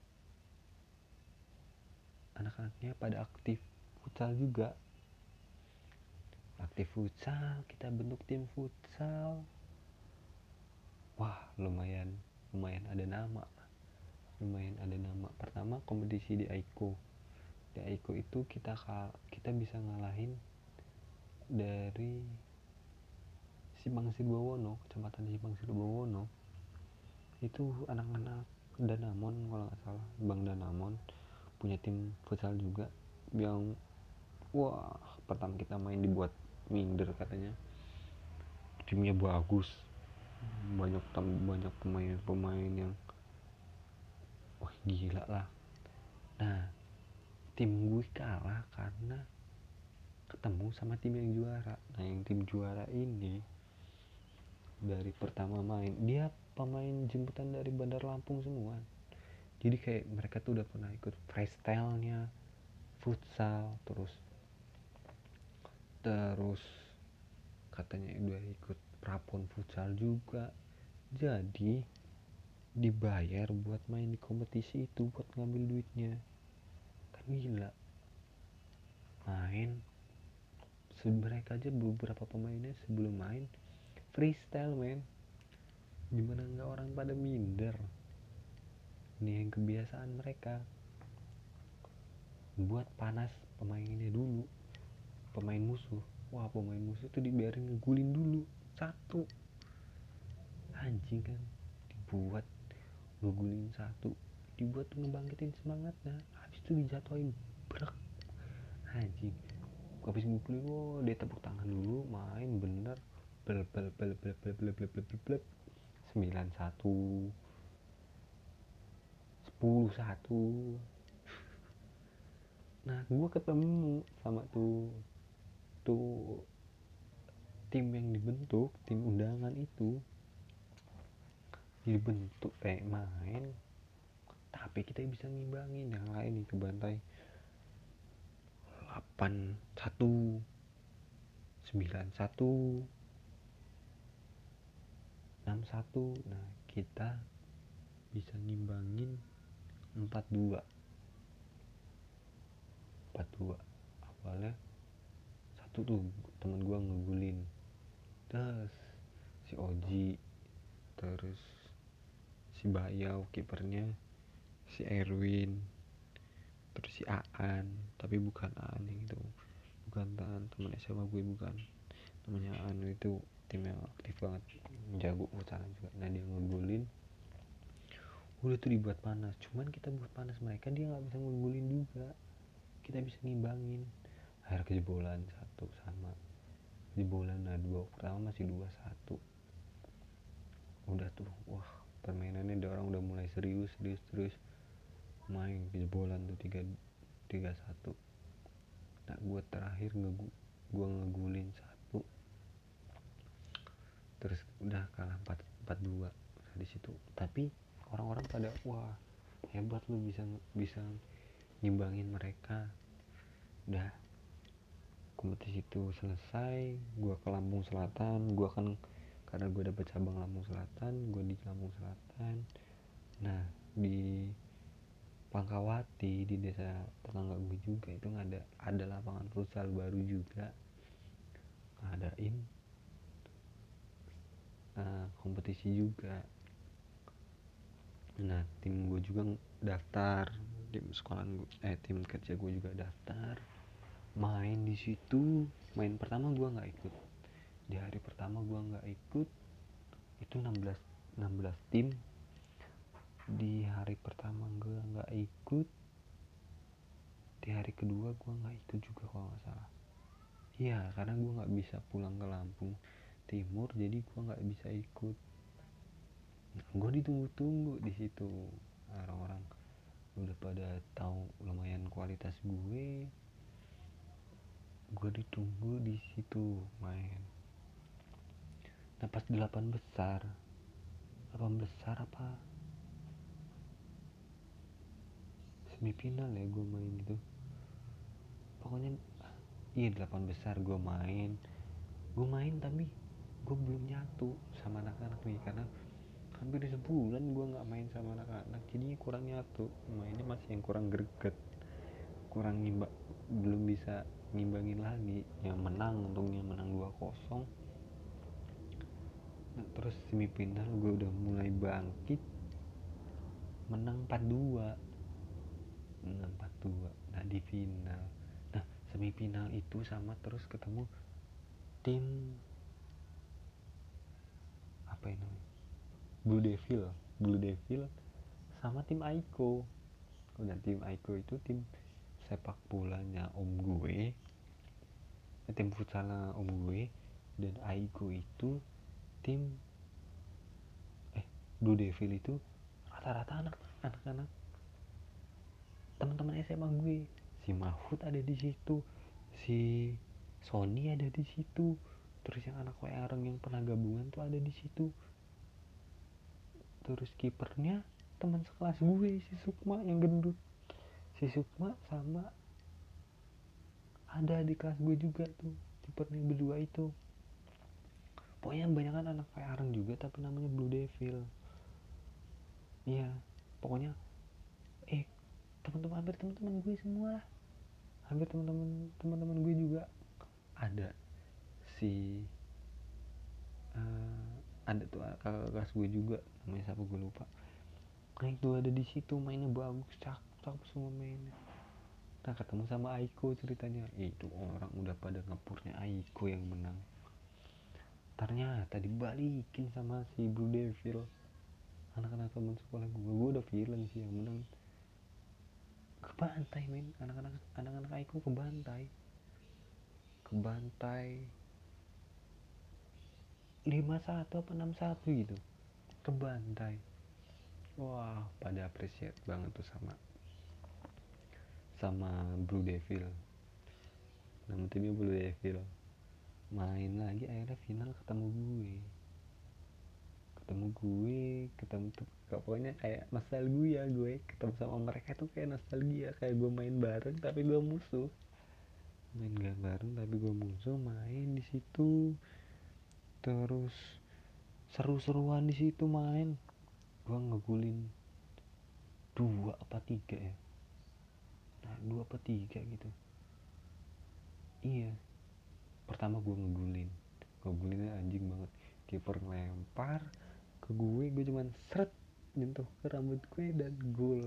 anak-anaknya pada aktif futsal juga. Aktif futsal kita bentuk tim futsal. Wah lumayan lumayan ada nama. Lumayan ada nama. Pertama kompetisi di Aiko. Di Aiko itu kita kita bisa ngalahin dari Simpang Silbawono kecamatan Simpang Silbawono itu anak-anak Danamon kalau nggak salah. Bang Danamon punya tim futsal juga yang wah pertama kita main dibuat minder katanya. Timnya bagus. Banyak banyak pemain-pemain yang wah gila lah. Nah tim gue kalah karena ketemu sama tim yang juara. Nah yang tim juara ini dari pertama main dia pemain jemputan dari Bandar Lampung semua. Jadi kayak mereka tuh udah pernah ikut freestyle-nya futsal terus terus katanya udah ikut prapon futsal juga. Jadi dibayar buat main di kompetisi itu buat ngambil duitnya. Kan gila. Main. Mereka aja beberapa pemainnya sebelum main freestyle men gimana nggak orang pada minder? Ini yang kebiasaan mereka. Buat panas pemainnya dulu. Pemain musuh. Wah pemain musuh tuh dibiarin ngegulin dulu. Satu. Anjing kan. Dibuat ngegulin satu. Dibuat ngebangkitin semangatnya habis itu dijatuhin. Berak anjing. Habis ngumpulin wow dia tepuk tangan dulu main bener. Bel bel bel bel bel bel bel bel bel sembilan satu sepuluh satu. Nah gue ketemu sama tuh tuh tim yang dibentuk tim undangan itu. Dibentuk eh main tapi kita bisa ngimbangin yang lain ke bantai 8 1 9 1 61 nah kita bisa ngimbangin 42 42 awalnya satu tuh temen gua ngegulin. Terus si Oji terus si Bayau kipernya si Erwin terus si Aan tapi bukan Aan yang itu. Bukan Aan temen SMA gue bukan. Namanya Aan itu tim yang aktif banget. Jago putaran juga. Nah dia ngegulin udah tuh dibuat panas. Cuman kita buat panas mereka dia nggak bisa ngegulin juga. Kita bisa ngimbangin. Akhir kejebolan satu sama jebolan nah dua pertama masih dua satu. Udah tuh wah permainannya ada orang udah mulai serius serius terus main kejebolan tuh tiga tiga satu. Nah gue terakhir nge gue ngegulin satu terus udah kalah 4 4 2 nah, di situ. Tapi orang-orang pada wah hebat lu bisa bisa ngimbangin mereka. Udah. Kompetisi itu selesai gua ke Lampung Selatan gua kan karena gue dapet cabang Lampung Selatan gue di Lampung Selatan. Nah di Pangkawati di desa tetangga gue juga itu ada ada lapangan futsal baru juga. Ngadain uh, kompetisi juga. Nah tim gue juga daftar. Tim sekolah gue eh tim kerja gue juga daftar. Main di situ. Main pertama gue nggak ikut. Di hari pertama gue nggak ikut itu 16 16 tim. Di hari pertama gue nggak ikut di hari kedua gue nggak ikut juga kalau nggak salah. Iya karena gue nggak bisa pulang ke Lampung timur jadi gue nggak bisa ikut. Nah, gue ditunggu-tunggu di situ. Orang-orang udah pada tahu lumayan kualitas gue. Gue ditunggu di situ main. Nah pas delapan besar delapan besar apa? Semifinal ya gue main itu. Pokoknya iya delapan besar gue main. Gue main tapi gue belum nyatu sama anak-anak nih karena hampir sebulan gue nggak main sama anak-anak jadi kurang nyatu. Mainnya masih yang kurang greget kurang ngimba belum bisa ngimbangin lagi. Yang menang untungnya menang 2-0 nah, terus semifinal gue udah mulai bangkit menang 4-2 menang 4-2 nah di final. Nah semifinal itu sama terus ketemu tim apa ini Blue Devil. Blue Devil sama tim Aiko. Dan tim Aiko itu tim sepak bolanya om gue. Eh, tim futsalnya om gue. Dan Aiko itu tim eh Blue Devil itu rata-rata anak anak-anak teman-teman SMA gue. Si Mahfud ada di situ si Sony ada di situ terus yang anak orang yang pernah gabungan tuh ada di situ. Terus kipernya teman sekelas gue si Sukma yang gendut. Si Sukma sama ada di kelas gue juga tuh kipernya berdua itu. Pokoknya banyak kan anak Arang juga tapi namanya Blue Devil. Iya pokoknya eh teman-teman hampir teman-teman gue semua. Hampir teman-teman teman-teman gue juga. Ada si uh, ada tuh ah, kakak kelas gue juga namanya siapa gue lupa. Nah itu ada di situ mainnya bagus cakep cakep semua mainnya. Nah ketemu sama Aiko ceritanya. Ya, itu orang udah pada ngepurnya Aiko yang menang. Ternyata dibalikin sama si Blue Devil anak-anak teman sekolah gue. Gue udah villain sih yang menang. Ke bantai men. Anak-anak anak-anak Aiko ke bantai ke bantai 51 apa 61 gitu. Kebantai. Wah pada appreciate banget tuh sama sama Blue Devil. Nama timnya Blue Devil. Main lagi akhirnya final ketemu gue. Ketemu gue ketemu tuh, pokoknya kayak nostalgia gue. Ketemu sama mereka tuh kayak nostalgia kayak gue main bareng tapi gue musuh. Main gak bareng tapi gue musuh main di situ terus seru-seruan di situ main gue ngegulin dua apa tiga ya. Nah dua apa tiga gitu. Iya. Pertama gue ngegulin. Ngegulinnya anjing banget. Kiper ngelempar ke gue gue cuman seret nyentuh ke rambut gue dan gol.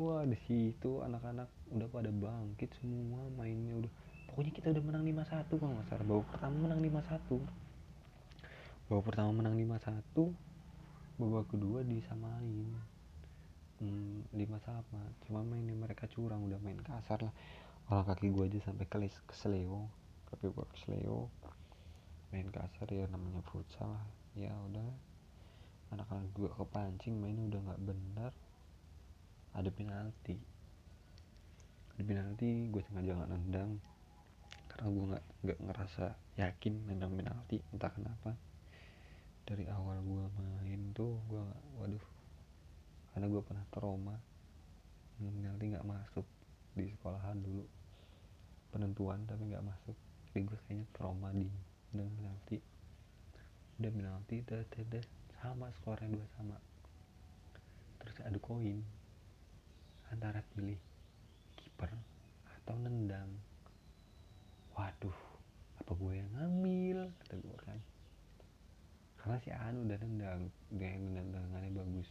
Wah di situ anak-anak udah pada bangkit semua mainnya udah. Pokoknya kita udah menang 5-1 kalau nggak salah. Pertama menang 5-1 babak pertama menang 5-1 babak kedua disamain. Hmm, lima sama. Cuma mainnya mereka curang udah main kasar lah. Orang kaki gua aja sampai kelis kesleo. Kaki gua kesleo. Main kasar ya namanya futsal lah. Ya udah. Anak-anak gua kepancing main udah nggak benar ada penalti. Ada penalti gue sengaja nggak nendang. Karena gue nggak nggak ngerasa yakin nendang penalti entah kenapa dari awal gue main tuh gue waduh. Karena gue pernah trauma. Penalti nggak masuk di sekolahan dulu. Penentuan tapi nggak masuk. Jadi gue kayaknya trauma di penalti udah penalti udah, udah, sama skornya dua sama. Terus ada koin. Antara pilih kiper atau nendang. Waduh apa gue yang ngambil? Kata gue kan karena si An udah nendang dia yang nendangannya bagus.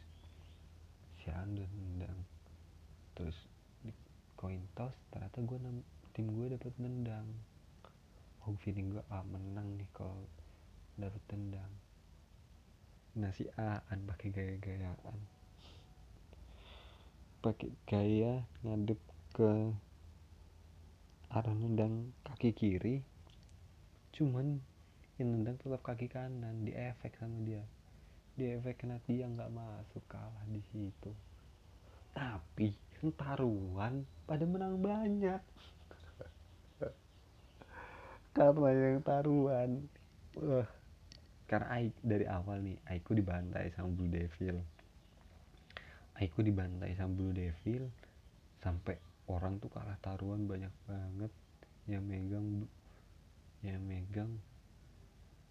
Si An udah nendang. Terus di coin toss ternyata gue tim gue dapet nendang. Oh feeling gue ah menang nih kalau dapet tendang nah si Aan pakai gaya-gayaan. Pakai gaya ngadep ke arah nendang kaki kiri. Cuman yang nendang tetap kaki kanan di efek sama dia. Di efek kena dia nggak masuk kalah di situ. Tapi taruhan pada menang banyak. *laughs* Karena yang taruhan. Wah. Karena Ai, dari awal nih Aiku dibantai sama Blue Devil. Aiku dibantai sama Blue Devil sampai orang tuh kalah taruhan banyak banget. Yang megang yang megang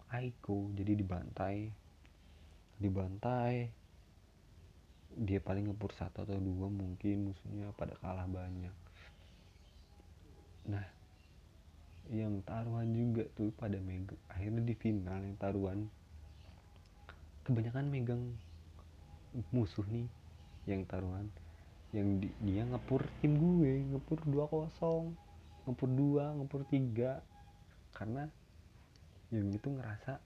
Aiko jadi dibantai. Dibantai. Dia paling ngepur satu atau dua mungkin musuhnya pada kalah banyak. Nah yang taruhan juga tuh pada megang akhirnya di final yang taruhan. Kebanyakan megang musuh nih yang taruhan. Yang di, dia ngepur tim gue ngepur dua kosong ngepur dua ngepur tiga. Karena yang itu ngerasa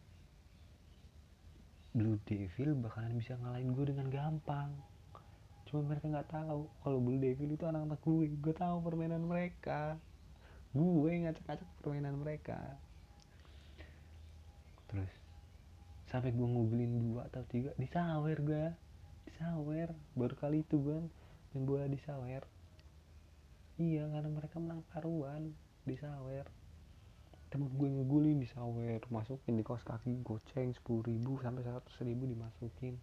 Blue Devil bakalan bisa ngalahin gue dengan gampang. Cuma mereka nggak tahu kalau Blue Devil itu anak-anak gue. Gue tahu permainan mereka. Gue ngacak-ngacak permainan mereka. Terus sampai gue ngobrolin dua atau tiga disawer gue disawer. Baru kali itu gue main bola disawer. Iya karena mereka menang taruhan disawer temen gue ngegulin disawer masukin di kos kaki goceng sepuluh ribu sampai seratus ribu dimasukin.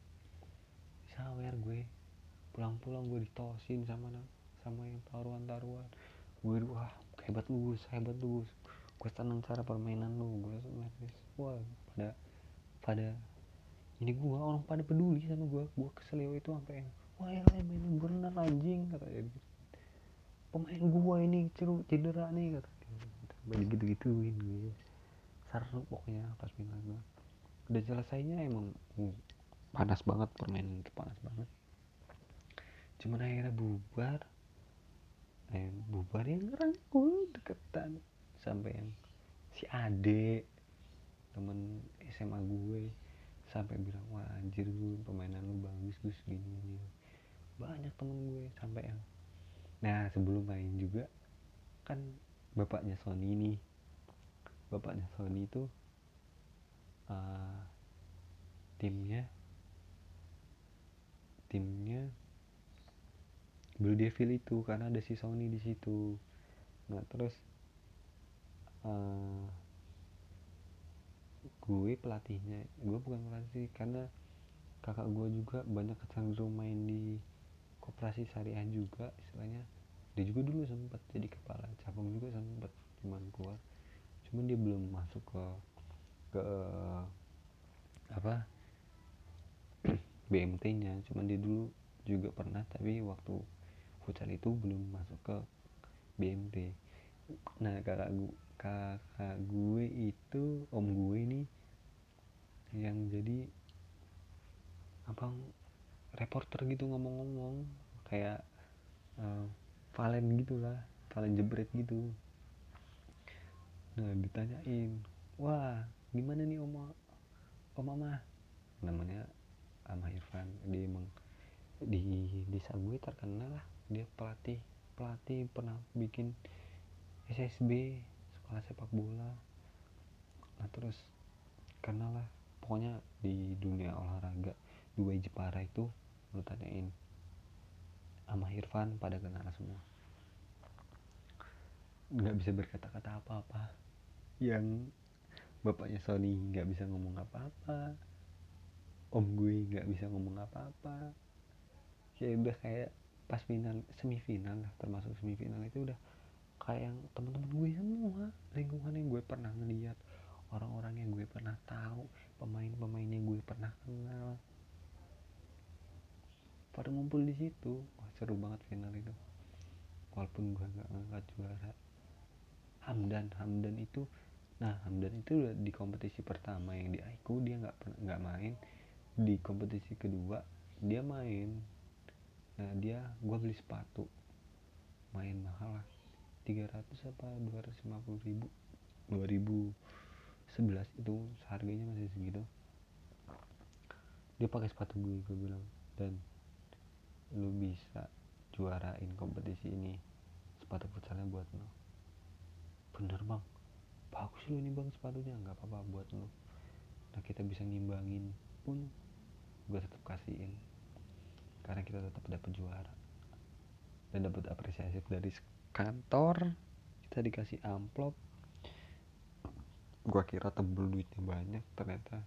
Disawer gue. Pulang-pulang gue ditosin sama sama yang taruhan-taruhan. Gue wah hebat lu Gus hebat lu gue seneng cara permainan lu gue wah pada pada ini gue orang pada peduli sama gue gue kesel itu sampai wah ya mainin bener anjing kata pemain gue ini cedera nih kata banyak gitu gituin gue. Seru pokoknya pas final gue udah selesainya emang panas banget permainan itu panas banget. Cuman akhirnya bubar. Eh bubar yang ngerangkul deketan. Sampai yang si Ade temen SMA gue sampai bilang wah anjir gue permainan lu bagus gus gini gini. Banyak temen gue sampai yang nah sebelum main juga kan bapaknya Sony nih. Bapaknya Sony itu uh, timnya timnya Blue Devil itu karena ada si Sony di situ. Nah terus uh, gue pelatihnya gue bukan pelatih karena kakak gue juga banyak kecenderung main di koperasi syariah juga istilahnya dia juga dulu sempat jadi kepala. Cabang juga sempat cuman gue cuman dia belum masuk ke ke apa *clears throat* BMT nya cuman dia dulu juga pernah tapi waktu futsal itu belum masuk ke BMT nah kakak gue kakak gue itu om gue ini yang jadi apa reporter gitu ngomong-ngomong. Kayak uh, Valen gitulah Valen jebret gitu. Nah ditanyain wah gimana nih om om mama namanya Ama Irfan. Dia emang di desa gue terkenal lah. Dia pelatih pelatih pernah bikin SSB sekolah sepak bola. Nah terus karena lah. Pokoknya di dunia olahraga dua Jepara itu lu tanyain sama Irfan pada kenal semua nggak bisa berkata-kata apa-apa. Yang bapaknya Sony nggak bisa ngomong apa-apa. Om gue nggak bisa ngomong apa-apa. Kayak udah kayak pas final semifinal lah termasuk semifinal itu udah kayak yang teman-teman gue semua lingkungan yang gue pernah ngeliat orang-orang yang gue pernah tahu pemain-pemainnya gue pernah kenal. Pada ngumpul di situ wah seru banget final itu. Walaupun gue nggak ngangkat juara Hamdan Hamdan itu nah Hamdan itu di kompetisi pertama yang di Aiku dia nggak nggak main. Di kompetisi kedua dia main. Nah dia gue beli sepatu. Main mahal lah. 300 apa 250 ribu. 2011 itu harganya masih segitu. Dia pakai sepatu gue gue bilang. Dan lu bisa juarain kompetisi ini sepatu futsalnya buat lo bener bang. Bagus lu ini bang sepatunya. Nggak apa-apa buat lo nah kita bisa ngimbangin pun gue tetap kasihin. Karena kita tetap dapat juara. Dan dapat apresiasi dari kantor. Kita dikasih amplop. Gua kira tebel duitnya banyak ternyata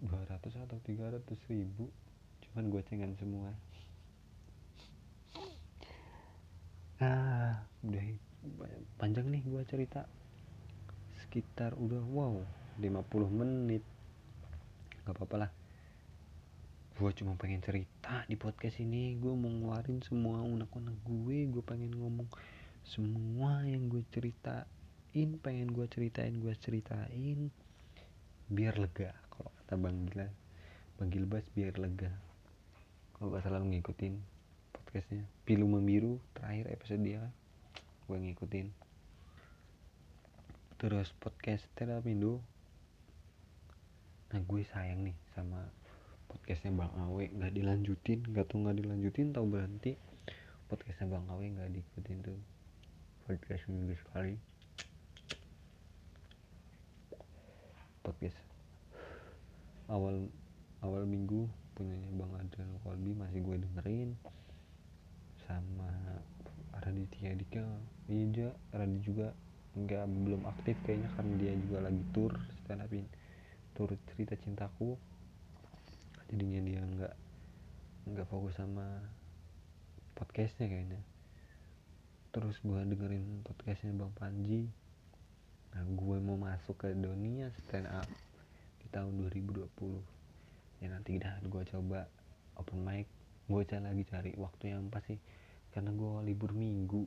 200 atau 300 ribu. Cuman gocengan semua. Ah udah panjang nih gua cerita. Sekitar udah wow 50 menit. Gak apa-apa lah. Gue cuma pengen cerita di podcast ini. Gue mau ngeluarin semua unek-unek gue. Gue pengen ngomong semua yang gue ceritain. Pengen gue ceritain gue ceritain. Biar lega kalau kata bang Gila bang Gilbas biar lega. Kalau gak selalu ngikutin podcastnya. Pilu membiru terakhir episode dia gue ngikutin. Terus podcast terapindo nah gue sayang nih sama podcastnya Bang Awe. Nggak dilanjutin nggak tau nggak dilanjutin tau berhenti. Podcastnya Bang Awe nggak diikutin tuh. Podcast minggu sekali. Podcast awal awal minggu punyanya Bang Adrian Kolbi masih gue dengerin sama Raditya Dika iya Raditya juga nggak belum aktif kayaknya karena dia juga lagi tour stand upin tur cerita cintaku. Jadinya dia nggak nggak fokus sama podcastnya kayaknya. Terus gue dengerin podcastnya bang Panji. Nah gue mau masuk ke dunia stand up di tahun 2020 ya nanti dah gue coba open mic. Gue cari lagi cari waktu yang pas sih. Karena gue libur minggu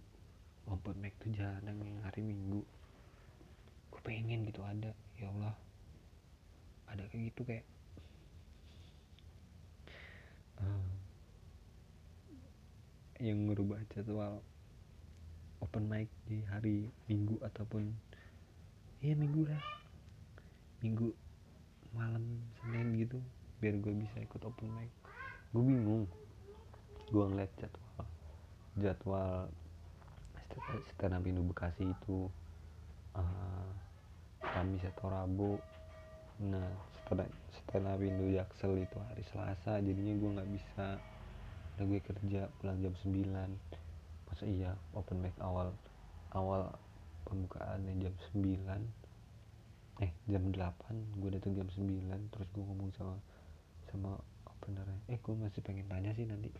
open mic tuh jarang yang hari minggu. Gue pengen gitu ada. Ya Allah. Ada kayak gitu kayak. Uh, yang merubah jadwal open mic di hari minggu ataupun iya minggu lah. Minggu malam senin gitu biar gue bisa ikut open mic. Gue bingung. Gue ngeliat jadwal jadwal stand up Indo Bekasi itu uh, Kamis atau Rabu. Nah setelah setelah Indo Jaksel itu hari Selasa jadinya gue nggak bisa. Udah gue kerja pulang jam 9 masa iya open mic awal awal pembukaannya jam 9 eh jam 8 gue datang jam 9 terus gue ngomong sama sama openernya eh gue masih pengen tanya sih nanti.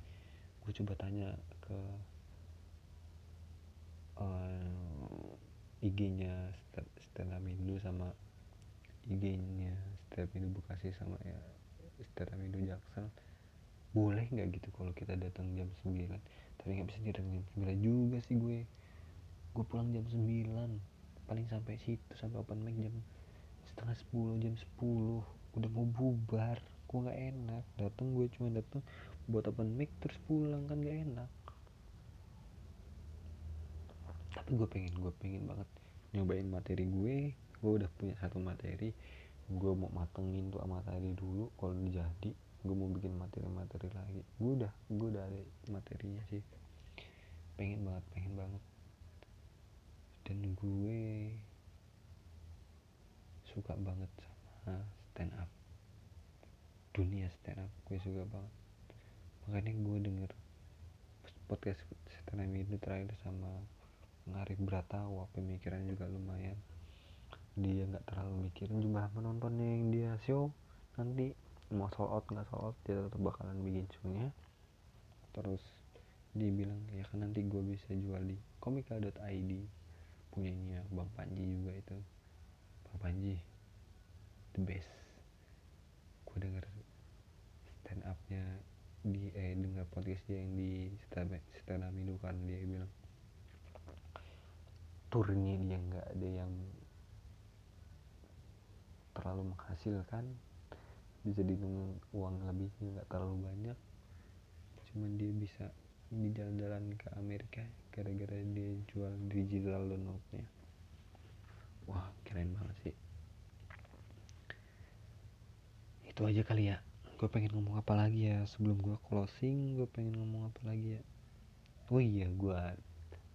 Gue coba tanya ke uh, eh, IG-nya Stella Mindu sama IG-nya Stella Mindu Bekasi sama ya Stella Mindu Jaksel. Boleh nggak gitu kalau kita datang jam 9 tapi nggak bisa datang jam 9 juga sih gue. Gue pulang jam 9 paling sampai situ sampai open mic jam setengah 10 jam 10 udah mau bubar. Gue nggak enak. Datang gue cuma datang buat open mic terus pulang kan gak enak tapi gue pengen gue pengen banget nyobain materi gue. Gue udah punya satu materi. Gue mau matengin tuh materi dulu. Kalau jadi gue mau bikin materi-materi lagi. Gue udah gue udah ada materinya sih. Pengen banget pengen banget. Dan gue suka banget sama stand up dunia stand up gue suka banget. Makanya gue denger podcast stand up itu terakhir sama Ngarif Bratawa pemikirannya juga lumayan. Dia nggak terlalu mikirin jumlah penontonnya yang dia show. Nanti mau sold out nggak sold out dia tetap bakalan bikin shownya. Terus dia bilang ya kan nanti gue bisa jual di komika.id punyanya Bang Panji juga itu. Bang Panji the best. Gue denger stand upnya di eh dengar podcast dia yang di stand up kan dia bilang turnya dia nggak ada yang terlalu menghasilkan. Bisa dengan uang lebihnya nggak terlalu banyak. Cuman dia bisa ini jalan-jalan ke Amerika gara-gara dia jual digital downloadnya. Wah keren banget sih. Itu aja kali ya. Gue pengen ngomong apa lagi ya? Sebelum gue closing gue pengen ngomong apa lagi ya? Oh iya gue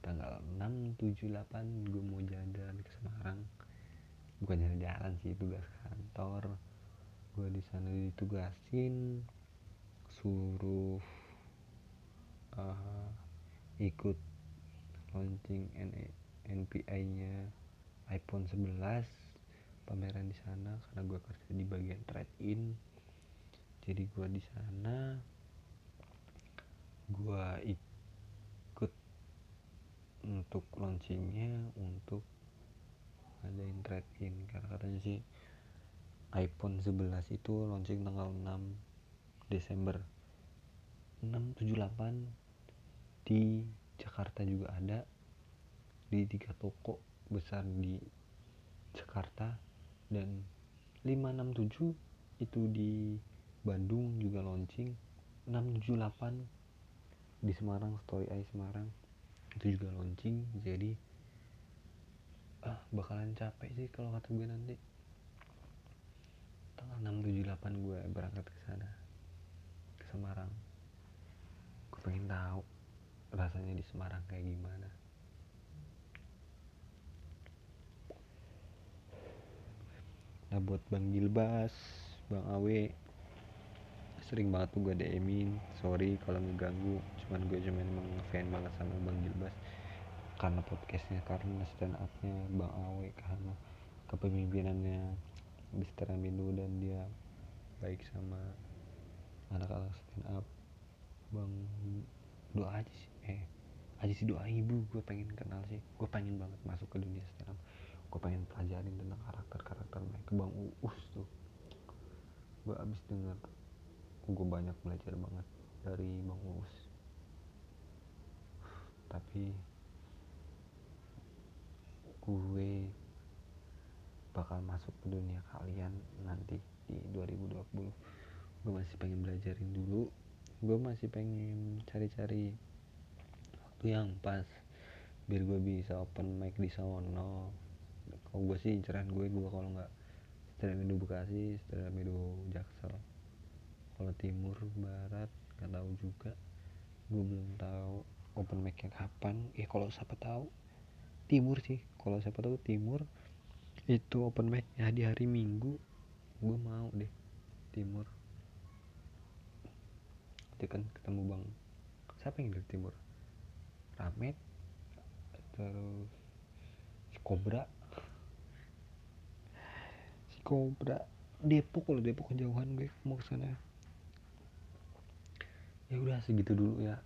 tanggal 6 7 8 gue mau jalan-jalan ke Semarang. Bukan jalan-jalan sih tugas kantor. Gue di sana ditugasin suruh uh, ikut launching NPI nya iPhone 11 pameran di sana karena gue kerja di bagian trade in jadi gue di sana gue ikut untuk launchingnya untuk ngadain trade in karena katanya sih iPhone 11 itu launching tanggal 6 Desember. 678 di Jakarta juga ada. Di tiga toko besar di Jakarta. Dan 567 itu di Bandung juga launching. 678 di Semarang Story Eye Semarang itu juga launching jadi ah bakalan capek sih kalau kata gue nanti. Tanggal 678 gue berangkat ke sana ke Semarang. Gue pengen tahu rasanya di Semarang kayak gimana. Nah buat Bang Gilbas Bang Awe sering banget tuh gue DMin sorry kalau ngeganggu cuman gue cuma emang fan banget sama Bang Gilbas. Karena podcastnya karena stand upnya Bang Awe karena kepemimpinannya Mister Amindu dan dia baik sama anak-anak stand up Bang doa aja sih. Eh aja sih doa ibu. Gue pengen kenal sih. Gue pengen banget masuk ke dunia stand up gue pengen pelajarin tentang karakter-karakter mereka. Bang uus tuh. Gue abis denger gue banyak belajar banget dari bang uus tapi gue bakal masuk ke dunia kalian nanti di 2020 gue masih pengen belajarin dulu. Gue masih pengen cari-cari waktu yang pas biar gue bisa open mic di sono kalau gue sih inceran gue gue kalau nggak setelah Medu Bekasi setelah Medu Jaksel. Kalau timur barat nggak tahu juga. Gue belum tahu open mic nya kapan ya kalau siapa tahu timur sih kalau siapa tahu timur itu open mic ya di hari minggu gue mau deh timur. Nanti kan ketemu bang siapa yang dari timur? Ramet terus si Kobra. Kobra Depok kalau Depok kejauhan gue mau ke sana. Ya udah segitu dulu ya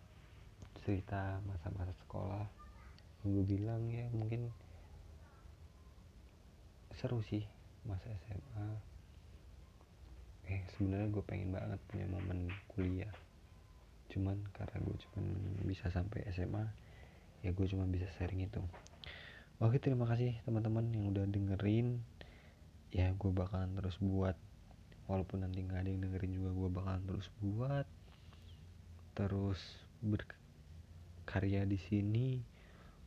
cerita masa-masa sekolah gue bilang ya mungkin seru sih masa SMA eh sebenarnya gue pengen banget punya momen kuliah. Cuman karena gue cuman bisa sampai SMA ya gue cuma bisa sharing itu. Oke terima kasih teman-teman yang udah dengerin. Ya gue bakalan terus buat walaupun nanti nggak ada yang dengerin juga gue bakalan terus buat terus berkarya di sini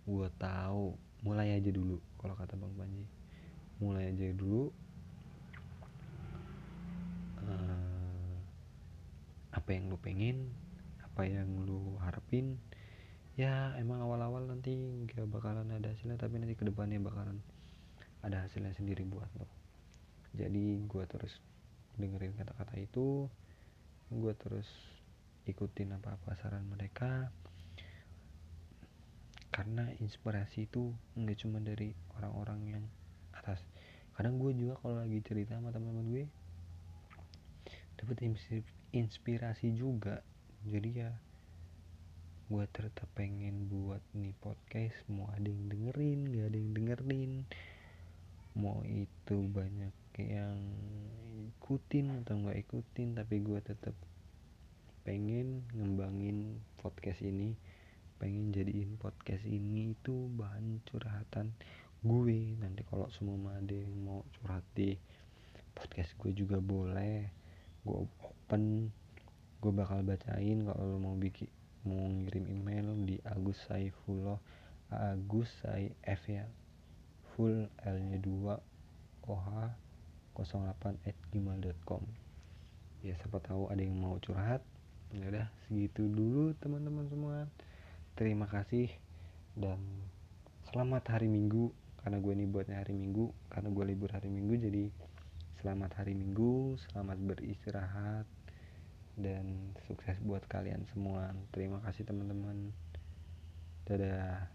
gue tahu. Mulai aja dulu kalau kata bang Panji. Mulai aja dulu. Uh, apa yang lu pengen apa yang lu harapin. Ya emang awal-awal nanti gak bakalan ada hasilnya tapi nanti ke depannya bakalan ada hasilnya sendiri buat lo. Jadi gue terus dengerin kata-kata itu. Gue terus ikutin apa-apa saran mereka karena inspirasi itu nggak cuma dari orang-orang yang atas. Kadang gue juga kalau lagi cerita sama teman-teman gue dapat inspirasi juga. Jadi ya gue tetap pengen buat nih podcast mau ada yang dengerin gak ada yang dengerin. Mau itu banyak yang ikutin atau nggak ikutin tapi gue tetap pengen ngembangin podcast ini pengen jadiin podcast ini itu bahan curhatan gue. Nanti kalau semua ada yang mau curhat di podcast gue juga boleh. Gue open gue bakal bacain kalau lo mau bikin mau ngirim email di Agus Saifullah Agus Sai F ya full L nya 2 OH 08@gmail.com ya siapa tahu ada yang mau curhat. Ya udah segitu dulu teman-teman semua terima kasih dan selamat hari minggu karena gue ini buatnya hari minggu karena gue libur hari minggu jadi selamat hari minggu selamat beristirahat dan sukses buat kalian semua. Terima kasih teman-teman. Dadah